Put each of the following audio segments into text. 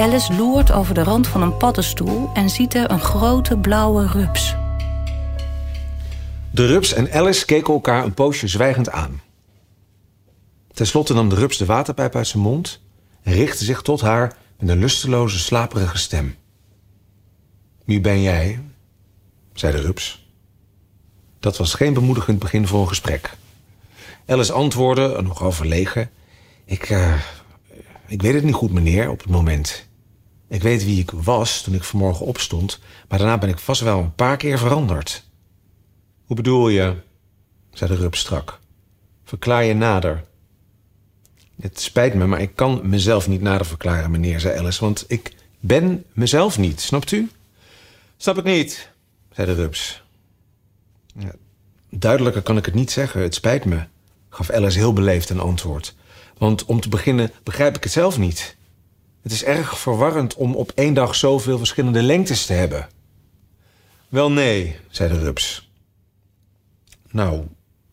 Alice loert over de rand van een paddenstoel en ziet er een grote blauwe rups. De rups en Alice keken elkaar een poosje zwijgend aan. Ten slotte nam de rups de waterpijp uit zijn mond en richtte zich tot haar met een lusteloze, slaperige stem. Wie ben jij? zei de rups. Dat was geen bemoedigend begin voor een gesprek. Alice antwoordde, nogal verlegen. Ik, uh, ik weet het niet goed, meneer, op het moment. Ik weet wie ik was toen ik vanmorgen opstond, maar daarna ben ik vast wel een paar keer veranderd. Hoe bedoel je? zei de rups strak. Verklaar je nader. Het spijt me, maar ik kan mezelf niet nader verklaren, meneer, zei Alice, want ik ben mezelf niet, snapt u? Snap ik niet, zei de rups. Ja, duidelijker kan ik het niet zeggen, het spijt me, gaf Alice heel beleefd een antwoord. Want om te beginnen begrijp ik het zelf niet. Het is erg verwarrend om op één dag zoveel verschillende lengtes te hebben. Wel nee, zei de rups. Nou,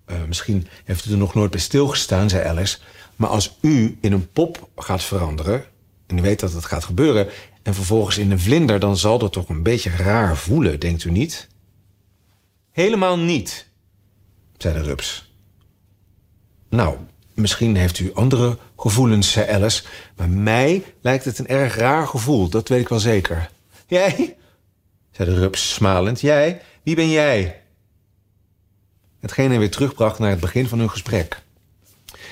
uh, misschien heeft u er nog nooit bij stilgestaan, zei Alice. Maar als u in een pop gaat veranderen, en u weet dat het gaat gebeuren, en vervolgens in een vlinder, dan zal dat toch een beetje raar voelen, denkt u niet? Helemaal niet, zei de rups. Nou, misschien heeft u andere gevoelens, Alice, maar mij lijkt het een erg raar gevoel, dat weet ik wel zeker. Jij? zei de rups smalend. Jij? Wie ben jij? Hetgeen hij weer terugbracht naar het begin van hun gesprek.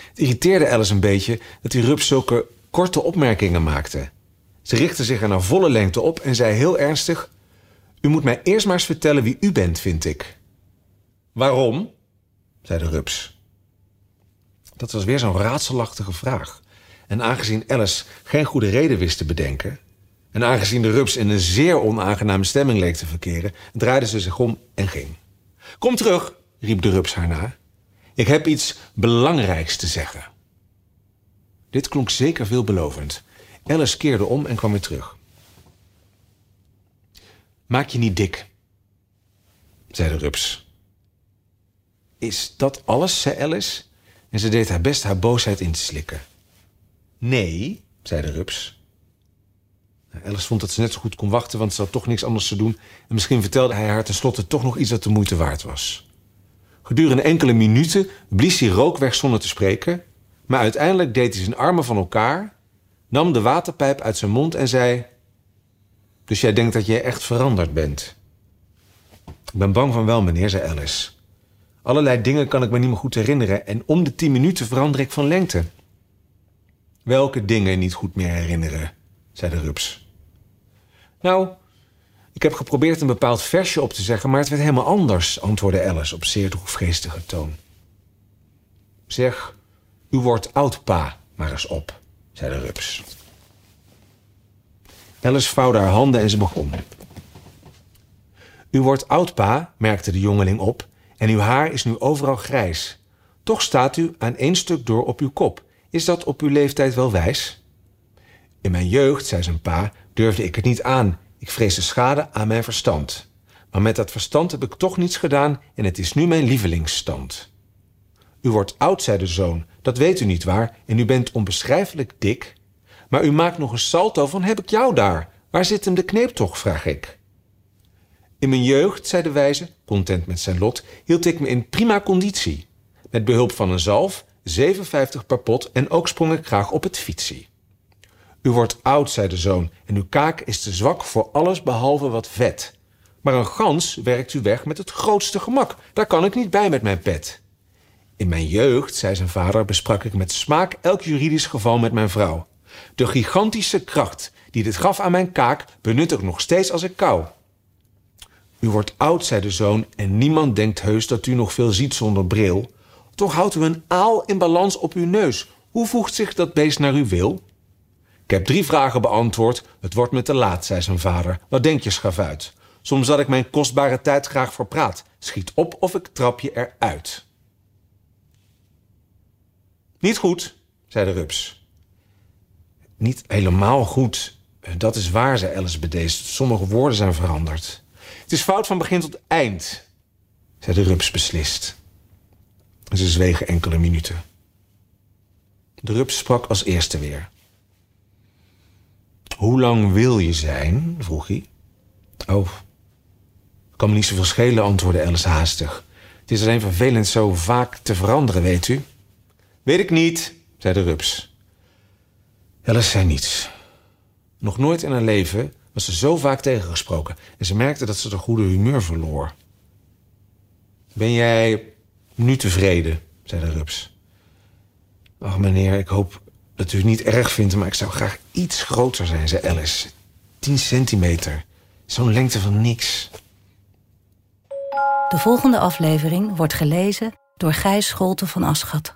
Het irriteerde Alice een beetje dat die rups zulke korte opmerkingen maakte. Ze richtte zich er naar volle lengte op en zei heel ernstig: U moet mij eerst maar eens vertellen wie u bent, vind ik. Waarom? zei de rups. Dat was weer zo'n raadselachtige vraag. En aangezien Alice geen goede reden wist te bedenken, en aangezien de rups in een zeer onaangename stemming leek te verkeren, draaide ze zich om en ging. Kom terug, riep de rups haar na. Ik heb iets belangrijks te zeggen. Dit klonk zeker veelbelovend. Alice keerde om en kwam weer terug. Maak je niet dik, zei de rups. Is dat alles, zei Alice, en ze deed haar best haar boosheid in te slikken. Nee, zei de rups. Alice vond dat ze net zo goed kon wachten, want ze had toch niks anders te doen. En misschien vertelde hij haar tenslotte toch nog iets dat de moeite waard was. Gedurende enkele minuten blies hij rook weg zonder te spreken, maar uiteindelijk deed hij zijn armen van elkaar, nam de waterpijp uit zijn mond en zei: Dus jij denkt dat jij echt veranderd bent? Ik ben bang van wel, meneer, zei Alice. Allerlei dingen kan ik me niet meer goed herinneren en om de tien minuten verander ik van lengte. Welke dingen niet goed meer herinneren? zei de rups. Nou, ik heb geprobeerd een bepaald versje op te zeggen, maar het werd helemaal anders, antwoordde Alice op zeer droefgeestige toon. Zeg, u wordt oud, pa, maar eens op, zei de rups. Alice vouwde haar handen en ze begon. U wordt oud, pa, merkte de jongeling op, en uw haar is nu overal grijs. Toch staat u aan één stuk door op uw kop. Is dat op uw leeftijd wel wijs? In mijn jeugd, zei zijn pa, durfde ik het niet aan ik vrees de schade aan mijn verstand. Maar met dat verstand heb ik toch niets gedaan en het is nu mijn lievelingsstand. U wordt oud, zei de zoon, dat weet u niet waar, en u bent onbeschrijfelijk dik. Maar u maakt nog een salto van heb ik jou daar? Waar zit hem de kneep toch, vraag ik. In mijn jeugd, zei de wijze, content met zijn lot, hield ik me in prima conditie. Met behulp van een zalf, 57 per pot en ook sprong ik graag op het fietsie. U wordt oud, zei de zoon, en uw kaak is te zwak voor alles behalve wat vet. Maar een gans werkt u weg met het grootste gemak. Daar kan ik niet bij met mijn pet. In mijn jeugd, zei zijn vader, besprak ik met smaak elk juridisch geval met mijn vrouw. De gigantische kracht die dit gaf aan mijn kaak benut ik nog steeds als ik kou. U wordt oud, zei de zoon, en niemand denkt heus dat u nog veel ziet zonder bril. Toch houdt u een aal in balans op uw neus. Hoe voegt zich dat beest naar uw wil? Ik heb drie vragen beantwoord. Het wordt me te laat, zei zijn vader. Wat denk je, schavuit? Soms had ik mijn kostbare tijd graag voor praat. Schiet op of ik trap je eruit. Niet goed, zei de rups. Niet helemaal goed. Dat is waar, zei Alice bedeesd. Sommige woorden zijn veranderd. Het is fout van begin tot eind, zei de rups beslist. En ze zwegen enkele minuten. De rups sprak als eerste weer. Hoe lang wil je zijn? vroeg hij. Oh, kan me niet zoveel schelen, antwoordde Alice haastig. Het is alleen vervelend zo vaak te veranderen, weet u. Weet ik niet, zei de rups. Alice zei niets. Nog nooit in haar leven was ze zo vaak tegengesproken en ze merkte dat ze de goede humeur verloor. Ben jij nu tevreden? zei de rups. Ach, meneer, ik hoop dat u het niet erg vindt, maar ik zou graag iets groter zijn, zei Alice. Tien centimeter. Zo'n lengte van niks. De volgende aflevering wordt gelezen door Gijs Scholte van Aschat.